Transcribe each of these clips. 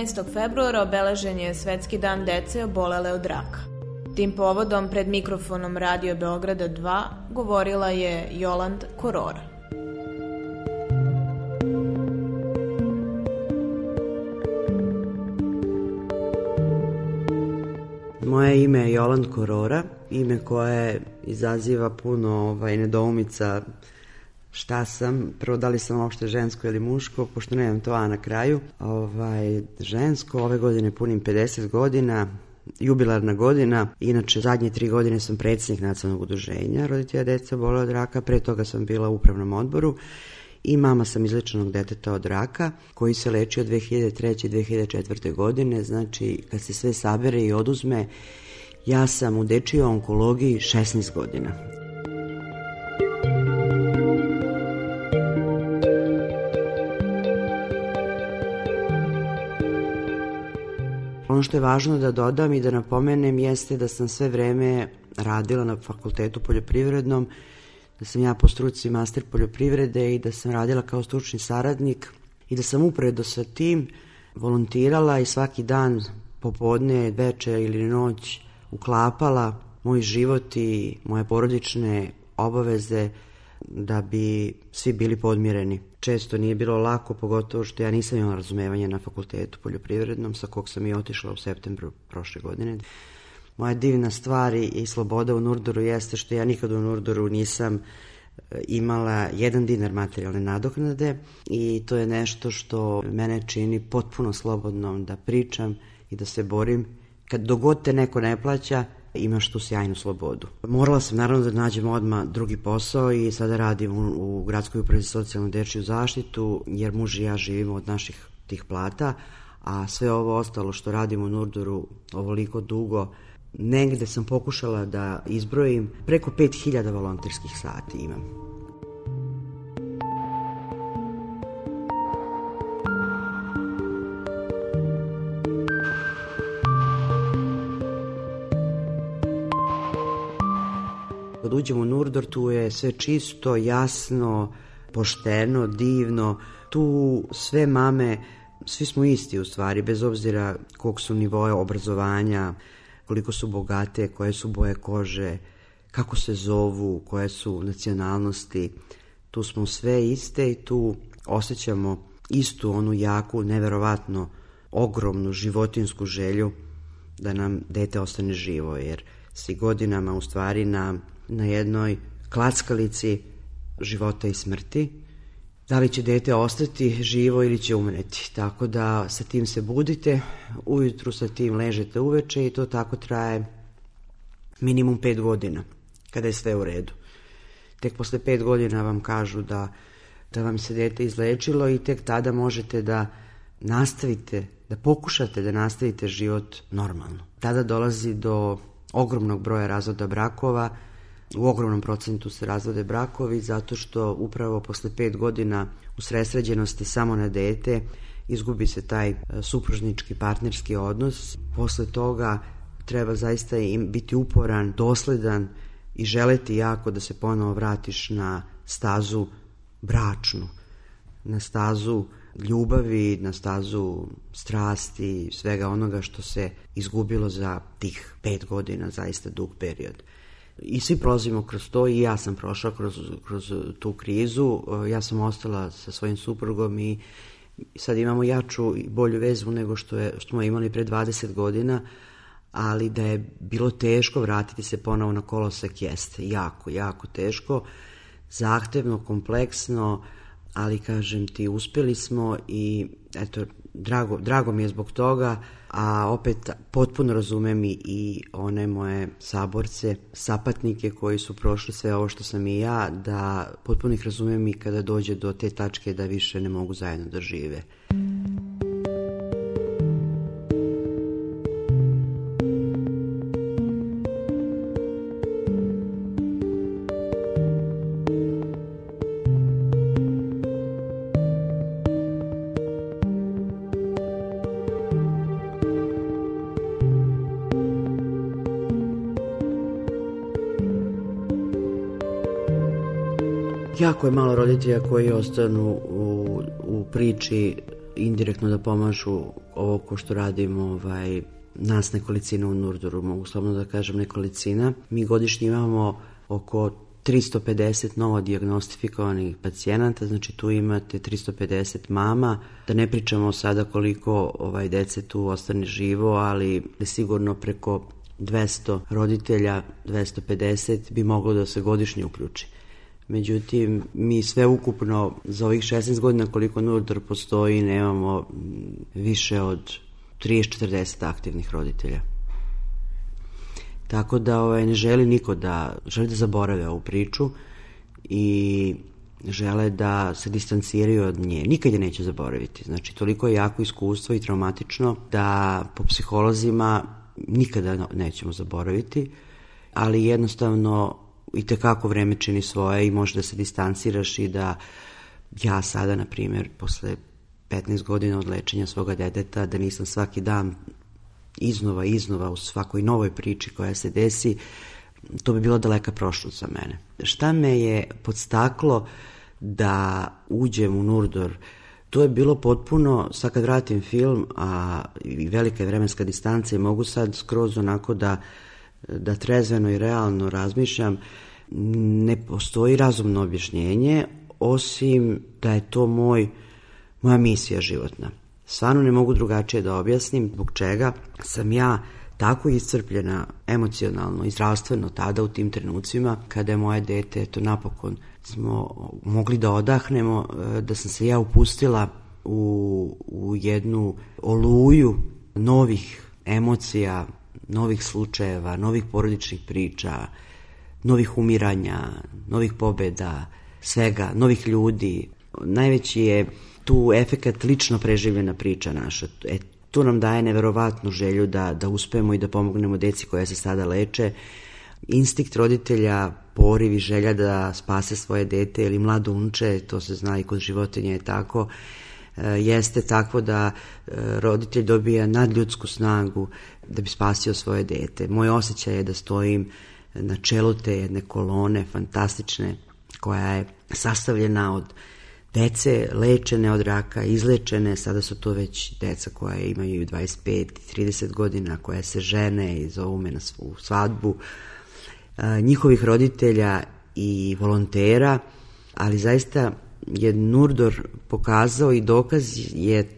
15. februara obeležen je Svetski dan dece obolele od raka. Tim povodom pred mikrofonom Radio Beograda 2 govorila je Joland Korora. Moje ime je Joland Korora, ime koje izaziva puno ovaj, nedoumica šta sam, prvo da li sam uopšte žensko ili muško, pošto nemam to A na kraju. Žensko, ove godine punim 50 godina, jubilarna godina. Inače, zadnje tri godine sam predsjednik nacionalnog udruženja roditelja deca bole od raka, pre toga sam bila u upravnom odboru i mama sam izlečenog deteta od raka koji se lečio 2003. i 2004. godine, znači kad se sve sabere i oduzme, ja sam u dečijoj onkologiji 16 godina. Ono što je važno da dodam i da napomenem jeste da sam sve vreme radila na fakultetu poljoprivrednom, da sam ja po struci master poljoprivrede i da sam radila kao stručni saradnik i da sam upredo sa tim volontirala i svaki dan popodne, veče ili noć uklapala moj život i moje porodične obaveze da bi svi bili podmireni. Često nije bilo lako, pogotovo što ja nisam imala razumevanja na fakultetu poljoprivrednom, sa kog sam i otišla u septembru prošle godine. Moja divna stvar i sloboda u Nurdoru jeste što ja nikad u Nurdoru nisam e, imala jedan dinar materijalne nadoknade i to je nešto što mene čini potpuno slobodnom da pričam i da se borim. Kad dogod te neko ne plaća, imaš tu sjajnu slobodu. Morala sam naravno da nađem odma drugi posao i sada radim u, u gradskoj upravi za socijalnu dečiju zaštitu, jer muž i ja živimo od naših tih plata, a sve ovo ostalo što radim u Nurdoru ovoliko dugo, negde sam pokušala da izbrojim, preko 5000 volonterskih sati imam. Kad uđemo u Nurdor, tu je sve čisto, jasno, pošteno, divno. Tu sve mame, svi smo isti u stvari, bez obzira kog su nivoje obrazovanja, koliko su bogate, koje su boje kože, kako se zovu, koje su nacionalnosti. Tu smo sve iste i tu osjećamo istu onu jaku, neverovatno ogromnu životinsku želju da nam dete ostane živo, jer svi godinama u stvari na na jednoj klackalici života i smrti. Da li će dete ostati živo ili će umreti. Tako da sa tim se budite, ujutru sa tim ležete uveče i to tako traje minimum pet godina, kada je sve u redu. Tek posle pet godina vam kažu da, da vam se dete izlečilo i tek tada možete da nastavite, da pokušate da nastavite život normalno. Tada dolazi do ogromnog broja razvoda brakova, U ogromnom procentu se razvode brakovi zato što upravo posle pet godina usresređenosti samo na dete izgubi se taj e, supružnički partnerski odnos. Posle toga treba zaista im biti uporan, dosledan i želeti jako da se ponovo vratiš na stazu bračnu, na stazu ljubavi, na stazu strasti, svega onoga što se izgubilo za tih pet godina, zaista dug period. I svi prolazimo kroz to i ja sam prošla kroz, kroz tu krizu. Ja sam ostala sa svojim suprugom i sad imamo jaču i bolju vezu nego što, je, što smo imali pre 20 godina, ali da je bilo teško vratiti se ponovo na kolosek jeste. Jako, jako teško. Zahtevno, kompleksno, ali kažem ti, uspeli smo i eto, drago, drago mi je zbog toga, a opet potpuno razumem i, one moje saborce, sapatnike koji su prošli sve ovo što sam i ja, da potpuno ih razumem i kada dođe do te tačke da više ne mogu zajedno da žive. Jako je malo roditelja koji ostanu u, u priči indirektno da pomažu ovo ko što radimo ovaj, nas nekolicina u Nurdoru, mogu slobno da kažem nekolicina. Mi godišnje imamo oko 350 novo diagnostifikovanih pacijenata, znači tu imate 350 mama, da ne pričamo sada koliko ovaj dece tu ostane živo, ali sigurno preko 200 roditelja, 250 bi moglo da se godišnje uključi. Međutim, mi sve ukupno za ovih 16 godina koliko Nurdor postoji nemamo više od 30-40 aktivnih roditelja. Tako da ovaj, ne želi niko da, želi da zaborave ovu priču i žele da se distanciraju od nje. Nikad je neće zaboraviti. Znači, toliko je jako iskustvo i traumatično da po psiholozima nikada nećemo zaboraviti, ali jednostavno i tekako vreme čini svoje i može da se distanciraš i da ja sada, na primjer, posle 15 godina od lečenja svoga deteta, da nisam svaki dan iznova, iznova u svakoj novoj priči koja se desi, to bi bilo daleka prošlost za mene. Šta me je podstaklo da uđem u Nurdor? To je bilo potpuno, sad kad vratim film, a velika je vremenska distanca i mogu sad skroz onako da da trezveno i realno razmišljam, ne postoji razumno objašnjenje, osim da je to moj, moja misija životna. Stvarno ne mogu drugačije da objasnim zbog čega sam ja tako iscrpljena emocionalno i zdravstveno tada u tim trenucima kada je moje dete, eto napokon smo mogli da odahnemo, e, da sam se ja upustila u, u jednu oluju novih emocija, novih slučajeva, novih porodičnih priča, novih umiranja, novih pobeda, svega, novih ljudi. Najveći je tu efekat lično preživljena priča naša. E, to nam daje neverovatnu želju da, da uspemo i da pomognemo deci koja se sada leče. Instinkt roditelja, poriv i želja da spase svoje dete ili mlado unče, to se zna i kod životinja je tako, jeste takvo da e, roditelj dobija nadljudsku snagu da bi spasio svoje dete. Moj osjećaj je da stojim na čelu te jedne kolone fantastične koja je sastavljena od dece lečene od raka, izlečene, sada su to već deca koja imaju 25 30 godina, koja se žene i zovu me na svu svadbu, njihovih roditelja i volontera, ali zaista je Nurdor pokazao i dokaz je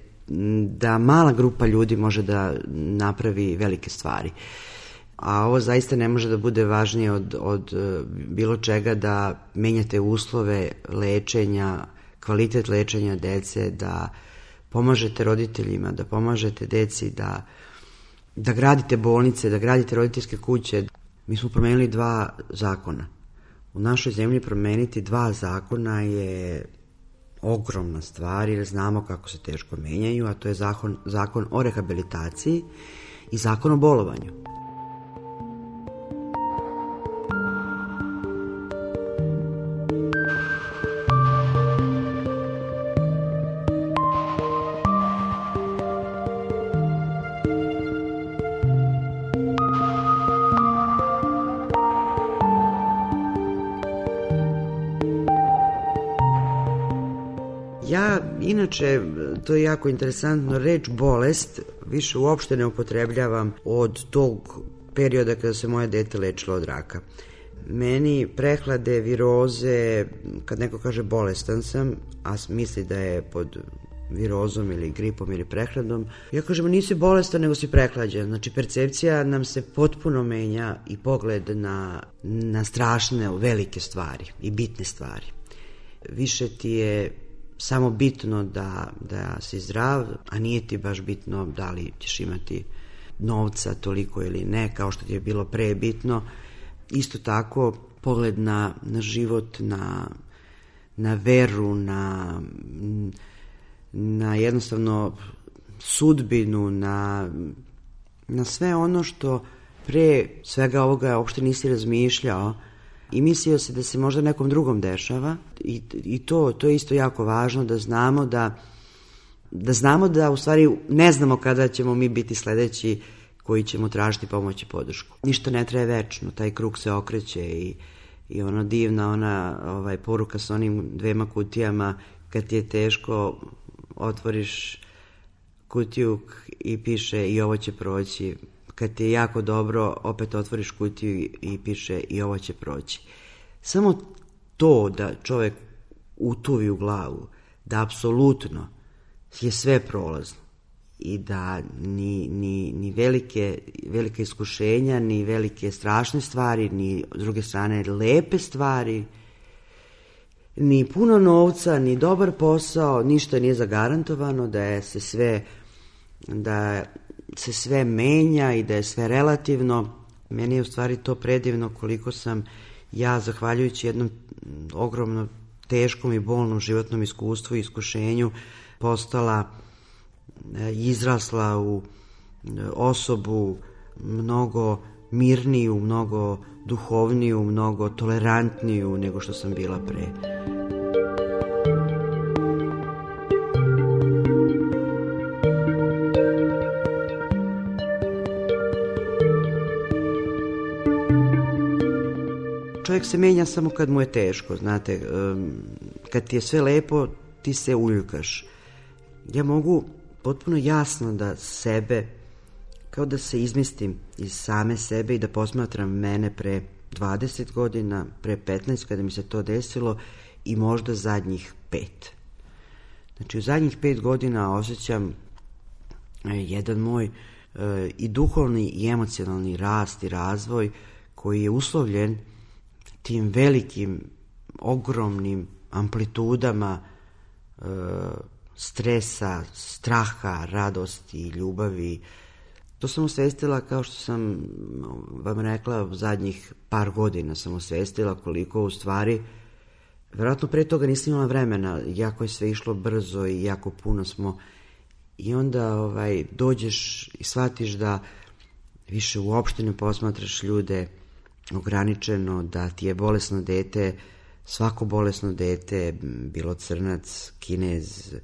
da mala grupa ljudi može da napravi velike stvari. A ovo zaista ne može da bude važnije od, od e, bilo čega da menjate uslove lečenja, kvalitet lečenja dece, da pomažete roditeljima, da pomažete deci, da, da gradite bolnice, da gradite roditeljske kuće. Mi smo promenili dva zakona. U našoj zemlji promeniti dva zakona je ogromna stvar jer znamo kako se teško menjaju, a to je zakon, zakon o rehabilitaciji i zakon o bolovanju. Inače, to je jako interesantno, reč bolest više uopšte ne upotrebljavam od tog perioda kada se moje dete lečilo od raka. Meni prehlade, viroze, kad neko kaže bolestan sam, a misli da je pod virozom ili gripom ili prehladom. Ja kažem, nisi bolestan, nego si prehlađen. Znači, percepcija nam se potpuno menja i pogled na, na strašne, velike stvari i bitne stvari. Više ti je samo bitno da, da si zdrav, a nije ti baš bitno da li ćeš imati novca toliko ili ne, kao što ti je bilo pre bitno. Isto tako, pogled na, na život, na, na veru, na na jednostavno sudbinu, na, na sve ono što pre svega ovoga uopšte nisi razmišljao i mislio se da se možda nekom drugom dešava i, i to, to je isto jako važno da znamo da da znamo da u stvari ne znamo kada ćemo mi biti sledeći koji ćemo tražiti pomoć i podršku. Ništa ne traje večno, taj krug se okreće i, i ona divna ona ovaj, poruka sa onim dvema kutijama kad ti je teško otvoriš kutiju i piše i ovo će proći. Kad ti je jako dobro, opet otvoriš kutiju i piše i ovo će proći. Samo to da čovek utuvi u glavu, da apsolutno je sve prolazno i da ni, ni, ni velike, velike iskušenja, ni velike strašne stvari, ni s druge strane lepe stvari, ni puno novca, ni dobar posao, ništa nije zagarantovano, da je se sve da se sve menja i da je sve relativno. Meni je u stvari to predivno koliko sam ja, zahvaljujući jednom ogromno teškom i bolnom životnom iskustvu i iskušenju, postala e, izrasla u e, osobu mnogo mirniju, mnogo duhovniju, mnogo tolerantniju nego što sam bila pre. Čovjek se menja samo kad mu je teško, znate, kad ti je sve lepo, ti se uljukaš. Ja mogu potpuno jasno da sebe kao da se izmistim iz same sebe i da posmatram mene pre 20 godina, pre 15 kada mi se to desilo i možda zadnjih pet. Znači u zadnjih pet godina osjećam e, jedan moj e, i duhovni i emocionalni rast i razvoj koji je uslovljen tim velikim, ogromnim amplitudama e, stresa, straha, radosti, ljubavi, To sam osvestila kao što sam vam rekla zadnjih par godina sam osvestila koliko u stvari verovatno pre toga nisam imala vremena, jako je sve išlo brzo i jako puno smo. I onda ovaj, dođeš i shvatiš da više uopšte ne posmatraš ljude ograničeno, da ti je bolesno dete, svako bolesno dete, bilo crnac, kinez,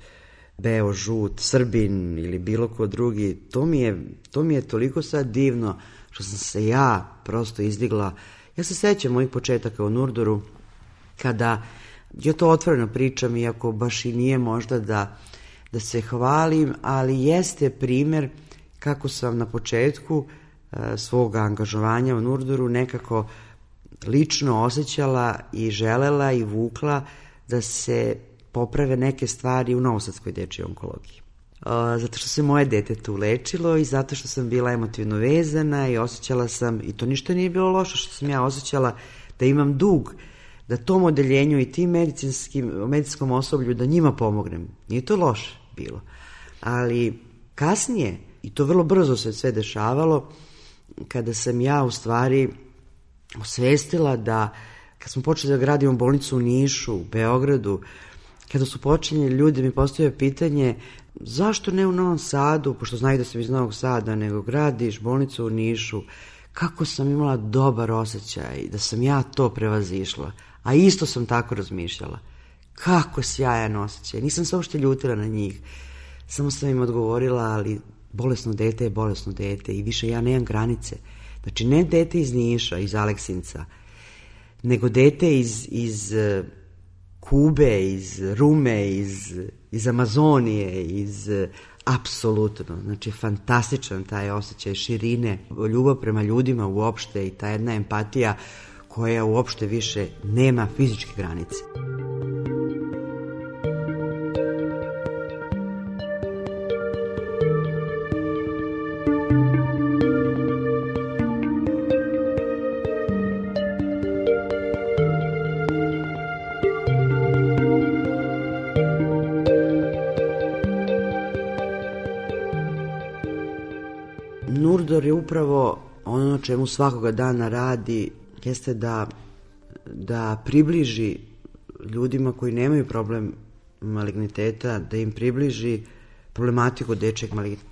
beo, žut, srbin ili bilo ko drugi, to mi je, to mi je toliko sad divno što sam se ja prosto izdigla. Ja se sećam mojih početaka u Nurdoru, kada ja to otvoreno pričam, iako baš i nije možda da, da se hvalim, ali jeste primer kako sam na početku e, svog angažovanja u Nurdoru nekako lično osjećala i želela i vukla da se poprave neke stvari u Novosadskoj dečoj onkologiji. Zato što se moje dete tu lečilo i zato što sam bila emotivno vezana i osjećala sam, i to ništa nije bilo loše što sam ja osjećala da imam dug da tom odeljenju i tim medicinskim, medicinskom osoblju da njima pomognem. Nije to loše bilo. Ali kasnije, i to vrlo brzo se sve dešavalo, kada sam ja u stvari osvestila da kad smo počeli da gradimo bolnicu u Nišu, u Beogradu, kada su počinjeli ljudi mi postavljaju pitanje zašto ne u Novom Sadu, pošto znaju da sam iz Novog Sada, nego gradiš bolnicu u Nišu, kako sam imala dobar osjećaj da sam ja to prevazišla, a isto sam tako razmišljala. Kako sjajan osjećaj, nisam se uopšte ljutila na njih, samo sam im odgovorila, ali bolesno dete je bolesno dete i više ja nemam granice. Znači, ne dete iz Niša, iz Aleksinca, nego dete iz, iz Kube, iz Rume, iz, iz Amazonije, iz apsolutno, znači fantastičan taj osjećaj širine, ljubav prema ljudima uopšte i ta jedna empatija koja uopšte više nema fizičke granice. Čemu svakoga dana radi jeste da, da približi ljudima koji nemaju problem maligniteta, da im približi problematiku dečeg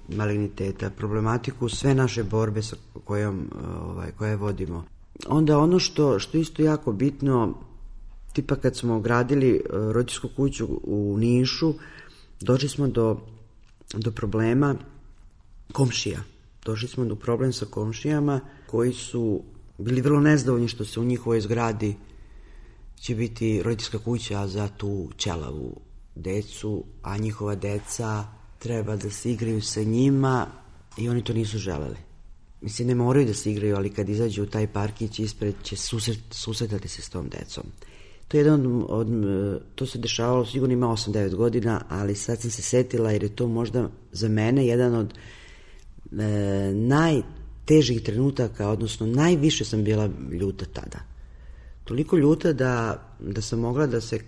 maligniteta, problematiku sve naše borbe sa kojom ovaj, koje vodimo. Onda ono što, što isto jako bitno, tipa kad smo gradili eh, rodijsku kuću u Nišu, došli smo do, do problema komšija došli smo do problem sa komšijama koji su bili vrlo nezdovoljni što se u njihovoj zgradi će biti roditeljska kuća za tu ćelavu decu, a njihova deca treba da se igraju sa njima i oni to nisu želeli. Mislim, ne moraju da se igraju, ali kad izađu u taj parkić ispred će susret, susretati se s tom decom. To je jedan od, od, to se dešavalo, sigurno ima 8-9 godina, ali sad sam se setila jer je to možda za mene jedan od e, najtežih trenutaka, odnosno najviše sam bila ljuta tada. Toliko ljuta da, da sam mogla da se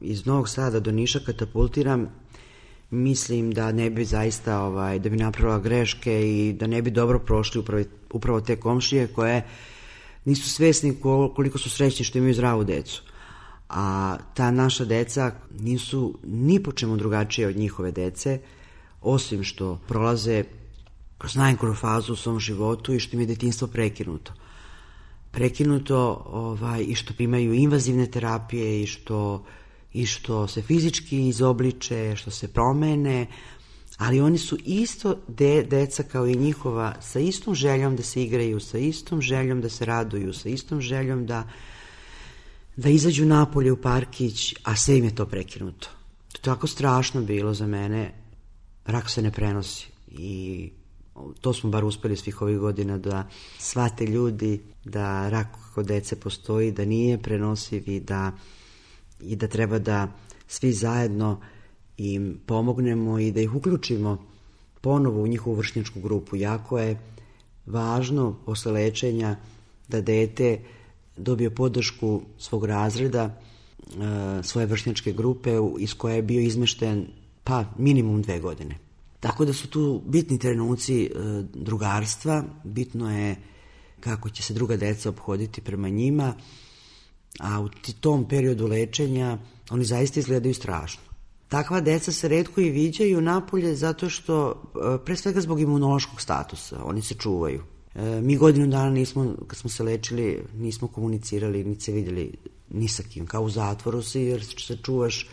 iz Novog Sada do Niša katapultiram mislim da ne bi zaista ovaj, da bi napravila greške i da ne bi dobro prošli upravo, upravo te komšije koje nisu svesni koliko su srećni što imaju zdravu decu. A ta naša deca nisu ni po čemu drugačije od njihove dece, osim što prolaze kroz najgoru fazu u svom životu i što im je detinstvo prekinuto. Prekinuto ovaj, i što primaju invazivne terapije i što, i što se fizički izobliče, što se promene, ali oni su isto de, deca kao i njihova sa istom željom da se igraju, sa istom željom da se raduju, sa istom željom da, da izađu napolje u parkić, a sve im je to prekinuto. To je tako strašno bilo za mene, rak se ne prenosi i to smo bar uspeli svih ovih godina da svate ljudi da rak kod dece postoji, da nije prenosiv i da, i da treba da svi zajedno im pomognemo i da ih uključimo ponovo u njihovu vršnjačku grupu. Jako je važno posle lečenja da dete dobije podršku svog razreda, e, svoje vršnjačke grupe iz koje je bio izmešten pa minimum dve godine. Tako da su tu bitni trenuci e, drugarstva, bitno je kako će se druga deca obhoditi prema njima, a u tom periodu lečenja oni zaista izgledaju strašno. Takva deca se redko i viđaju napolje zato što, e, pre svega zbog imunološkog statusa, oni se čuvaju. E, mi godinu dana nismo, kad smo se lečili, nismo komunicirali, niti se vidjeli ni sa kim, kao u zatvoru si, jer se čuvaš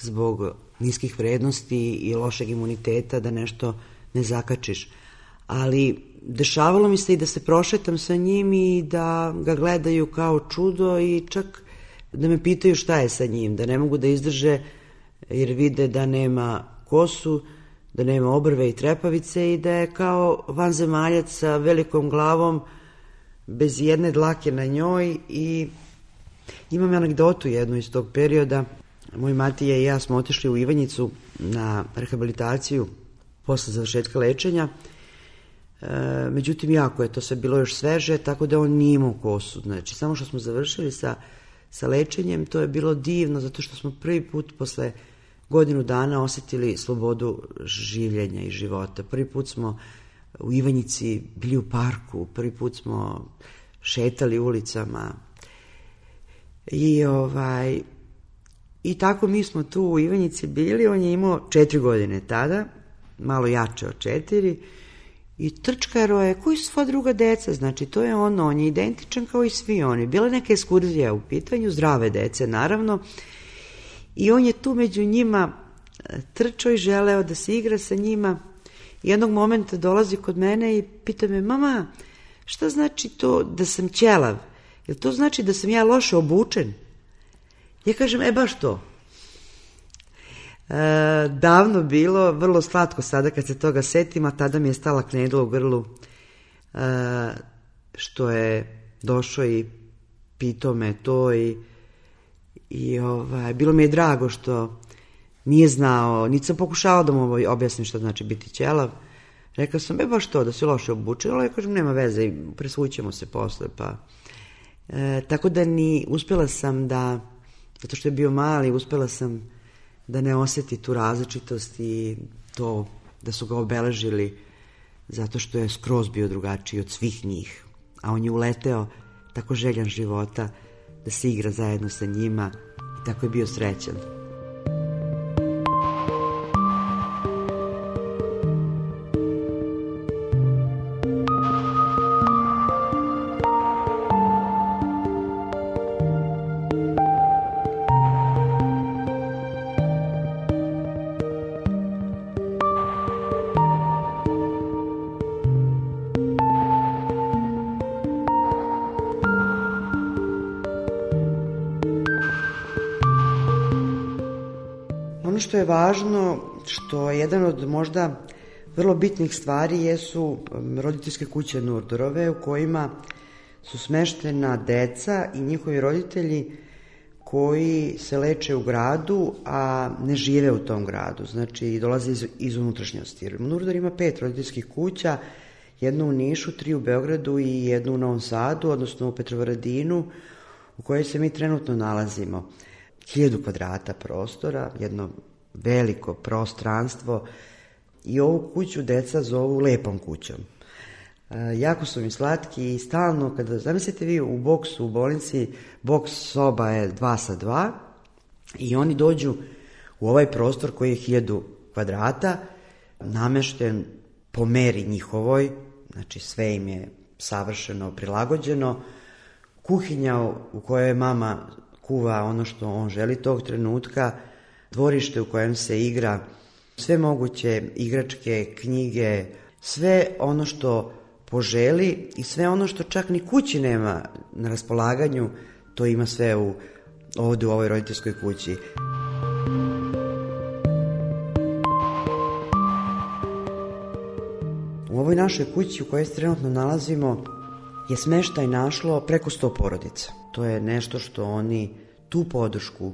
zbog niskih vrednosti i lošeg imuniteta da nešto ne zakačiš. Ali dešavalo mi se i da se prošetam sa njim i da ga gledaju kao čudo i čak da me pitaju šta je sa njim, da ne mogu da izdrže jer vide da nema kosu, da nema obrve i trepavice i da je kao vanzemaljac sa velikom glavom bez jedne dlake na njoj i imam anegdotu jednu iz tog perioda Moj Matija i ja smo otišli u Ivanjicu na rehabilitaciju posle završetka lečenja. E, međutim, jako je to sve bilo još sveže, tako da on nije imao kosu. Znači, samo što smo završili sa, sa lečenjem, to je bilo divno, zato što smo prvi put posle godinu dana osetili slobodu življenja i života. Prvi put smo u Ivanjici bili u parku, prvi put smo šetali ulicama i ovaj I tako mi smo tu u Ivanjici bili, on je imao četiri godine tada, malo jače od četiri, i trčkaro je, koji su sva druga deca, znači to je ono, on je identičan kao i svi oni. Bila neka ekskurzija u pitanju, zdrave dece naravno, i on je tu među njima e, trčao i želeo da se igra sa njima. Jednog momenta dolazi kod mene i pita me, mama, šta znači to da sam ćelav? Jel to znači da sam ja loše obučen? Ja kažem, e baš to. E, davno bilo, vrlo slatko sada kad se toga setim, a tada mi je stala knedla u grlu e, što je došao i pitao me to i, i ovaj, bilo mi je drago što nije znao, niti sam pokušala da mu objasnim što znači biti ćelav. Rekao sam, e baš to, da se loše obuče, ali kažem, nema veze, presvućemo se posle, pa... E, tako da ni, uspjela sam da, zato što je bio mali, uspjela sam da ne oseti tu različitost i to da su ga obeležili zato što je skroz bio drugačiji od svih njih. A on je uleteo tako željan života da se igra zajedno sa njima i tako je bio srećan. Jedan od možda vrlo bitnih stvari jesu roditeljske kuće Nurdorove u kojima su smeštena deca i njihovi roditelji koji se leče u gradu, a ne žive u tom gradu, znači dolaze iz, iz unutrašnjosti. Nurdor ima pet roditeljskih kuća, jednu u Nišu, tri u Beogradu i jednu u Novom Sadu, odnosno u Petrovaradinu, u kojoj se mi trenutno nalazimo hiljadu kvadrata prostora, jedno veliko prostranstvo i ovu kuću deca zovu lepom kućom. E, jako su mi slatki i stalno, kada, zamislite vi u boksu u bolnici, boks soba je dva sa dva i oni dođu u ovaj prostor koji je hiljadu kvadrata, namešten po meri njihovoj, znači sve im je savršeno prilagođeno, kuhinja u kojoj mama kuva ono što on želi tog trenutka, dvorište u kojem se igra, sve moguće igračke, knjige, sve ono što poželi i sve ono što čak ni kući nema na raspolaganju, to ima sve u, ovde u ovoj roditeljskoj kući. U ovoj našoj kući u kojoj se trenutno nalazimo je smeštaj našlo preko 100 porodica. To je nešto što oni tu podršku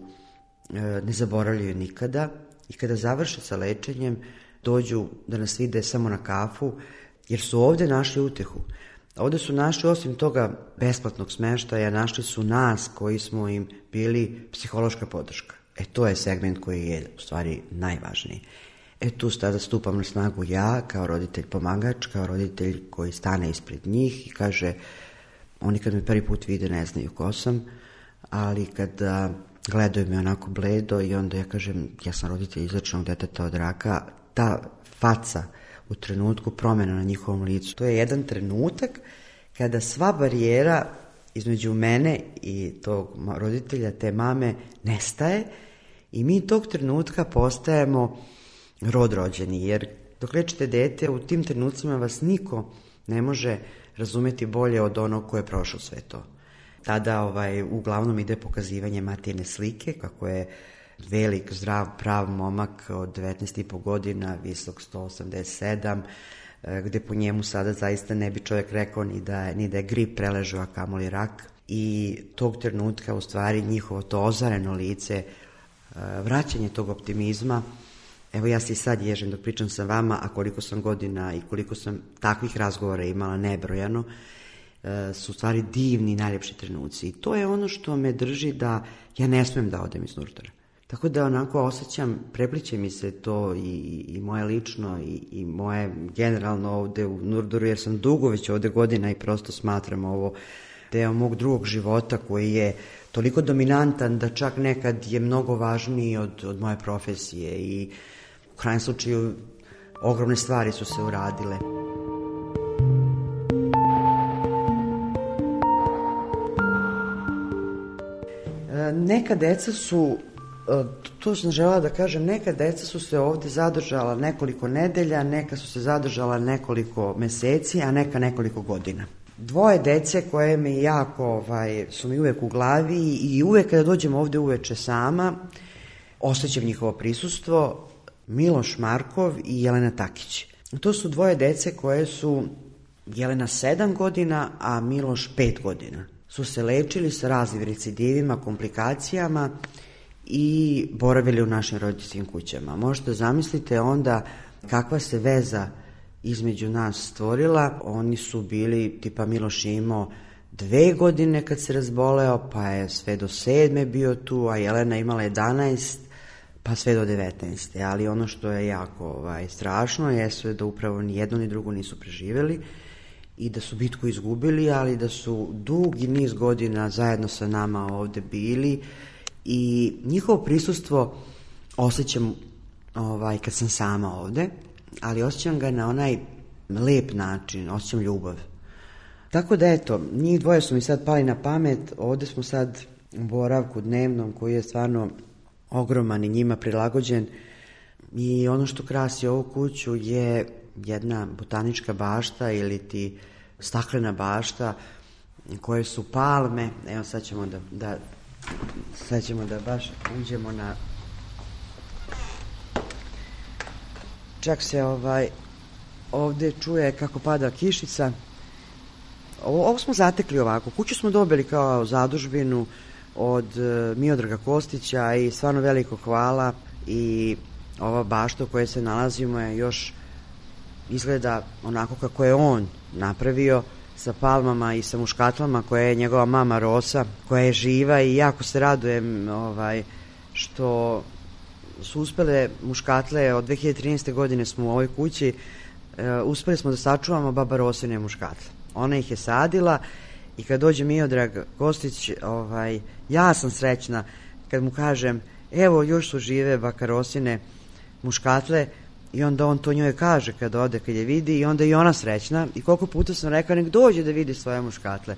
ne zaboravljaju nikada i kada završe sa lečenjem dođu da nas vide samo na kafu jer su ovde našli utehu. Ovde su našli osim toga besplatnog smeštaja, našli su nas koji smo im bili psihološka podrška. E to je segment koji je u stvari najvažniji. E tu sada stupam na snagu ja kao roditelj pomagač, kao roditelj koji stane ispred njih i kaže oni kad me prvi put vide ne znaju ko sam, ali kada gledaju me onako bledo i onda ja kažem ja sam roditelj izlečenog deteta od raka, ta faca u trenutku promena na njihovom licu, to je jedan trenutak kada sva barijera između mene i tog roditelja, te mame, nestaje i mi tog trenutka postajemo rod rođeni, jer dok lečite dete, u tim trenucima vas niko ne može razumeti bolje od onog ko je prošao sve to. Tada ovaj, uglavnom ide pokazivanje matine slike, kako je velik, zdrav, prav momak od 19,5 godina, visok 187, eh, gde po njemu sada zaista ne bi čovjek rekao ni da, ni da je grip preležao, a kamoli rak. I tog trenutka, u stvari, njihovo to ozareno lice, eh, vraćanje tog optimizma, Evo ja se i sad ježem dok pričam sa vama, a koliko sam godina i koliko sam takvih razgovora imala nebrojano, e, su stvari divni, najljepši trenuci. I to je ono što me drži da ja ne smem da odem iz Nurdora. Tako da onako osjećam, prepliče mi se to i, i moje lično i, i moje generalno ovde u Nurdoru, jer sam dugo već ovde godina i prosto smatram ovo deo mog drugog života koji je toliko dominantan da čak nekad je mnogo važniji od, od moje profesije i u krajem slučaju ogromne stvari su se uradile. Neka deca su e, to sam žela da kažem, neka deca su se ovde zadržala nekoliko nedelja, neka su se zadržala nekoliko meseci, a neka nekoliko godina. dvoje dece koje mi jako, ovaj, su mi uvek u glavi i uvek kada dođem ovde uveče sama, osjećam njihovo prisustvo, Miloš Markov i Jelena Takić. To su dvoje dece koje su Jelena 7 godina, a Miloš 5 godina. Su se lečili sa raznim recidivima, komplikacijama i boravili u našim roditeljskim kućama. Možete zamislite onda kakva se veza između nas stvorila. Oni su bili, tipa Miloš je imao dve godine kad se razboleo, pa je sve do sedme bio tu, a Jelena imala 11, pa sve do 19. Ali ono što je jako ovaj, strašno je da upravo ni jedno ni drugo nisu preživeli i da su bitku izgubili, ali da su dugi niz godina zajedno sa nama ovde bili. I njihovo prisustvo osjećam ovaj, kad sam sama ovde, ali osjećam ga na onaj lep način, osjećam ljubav. Tako da eto, njih dvoje su mi sad pali na pamet, ovde smo sad u boravku dnevnom koji je stvarno ogroman i njima prilagođen. I ono što krasi ovu kuću je jedna botanička bašta ili ti staklena bašta koje su palme, evo sad ćemo da, da sad ćemo da baš uđemo na čak se ovaj ovde čuje kako pada kišica. Ovo, ovo smo zatekli ovako. Kuću smo dobili kao zadužbinu od uh, Miodraga Kostića i stvarno veliko hvala i ova bašta u kojoj se nalazimo je još izgleda onako kako je on napravio sa palmama i sa muškatlama koje je njegova mama Rosa, koja je živa i jako se radujem ovaj, što su uspele muškatle, od 2013. godine smo u ovoj kući, e, uspeli smo da sačuvamo baba Rosine muškatle. Ona ih je sadila i kad dođe Miodrag Kostić, ovaj, ja sam srećna kad mu kažem, evo još su žive baka Rosine muškatle, I onda on to njoj kaže kad ode, kad je vidi i onda i ona srećna. I koliko puta sam rekao, nek dođe da vidi svoje muškatle.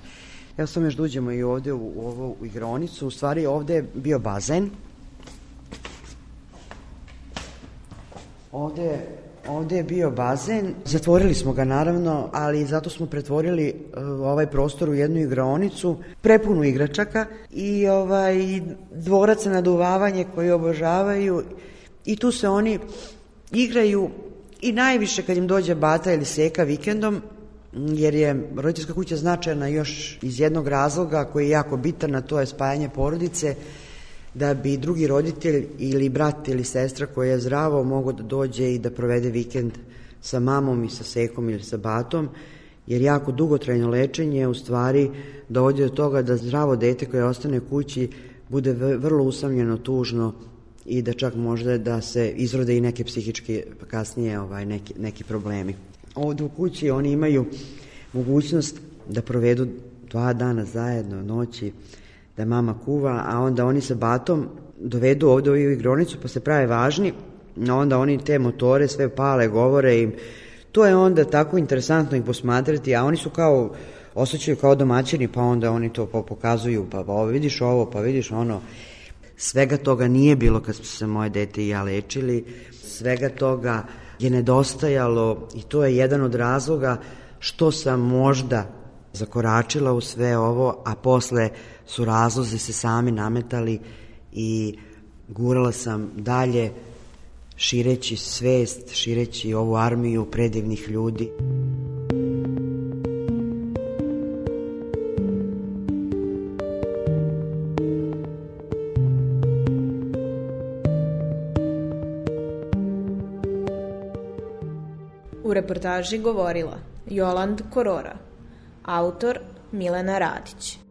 Evo sam još duđemo i ovde u, u ovu igronicu. U stvari ovde je bio bazen. Ovde, ovde je bio bazen. Zatvorili smo ga naravno, ali zato smo pretvorili uh, ovaj prostor u jednu igronicu, prepunu igračaka i ovaj dvorac na naduvavanje koji obožavaju i tu se oni igraju i najviše kad im dođe bata ili seka vikendom, jer je roditeljska kuća značajna još iz jednog razloga koji je jako bitan, a to je spajanje porodice, da bi drugi roditelj ili brat ili sestra koja je zdravo mogo da dođe i da provede vikend sa mamom i sa sekom ili sa batom, jer jako dugotrajno lečenje u stvari dovodi do toga da zdravo dete koje ostane kući bude vrlo usamljeno, tužno i da čak možda da se izrode i neke psihičke kasnije ovaj, neki, neki problemi. Ovde u kući oni imaju mogućnost da provedu dva dana zajedno, noći, da mama kuva, a onda oni sa batom dovedu ovde u igronicu pa se prave važni, a onda oni te motore sve pale, govore im. To je onda tako interesantno ih posmatrati, a oni su kao osjećaju kao domaćini, pa onda oni to pokazuju, pa, pa vidiš ovo, pa vidiš ono. Svega toga nije bilo kad smo se moje dete i ja lečili, svega toga je nedostajalo i to je jedan od razloga što sam možda zakoračila u sve ovo, a posle su razlozi se sami nametali i gurala sam dalje šireći svest, šireći ovu armiju predivnih ljudi. Reportaži govorila Joland Korora, autor Milena Radić.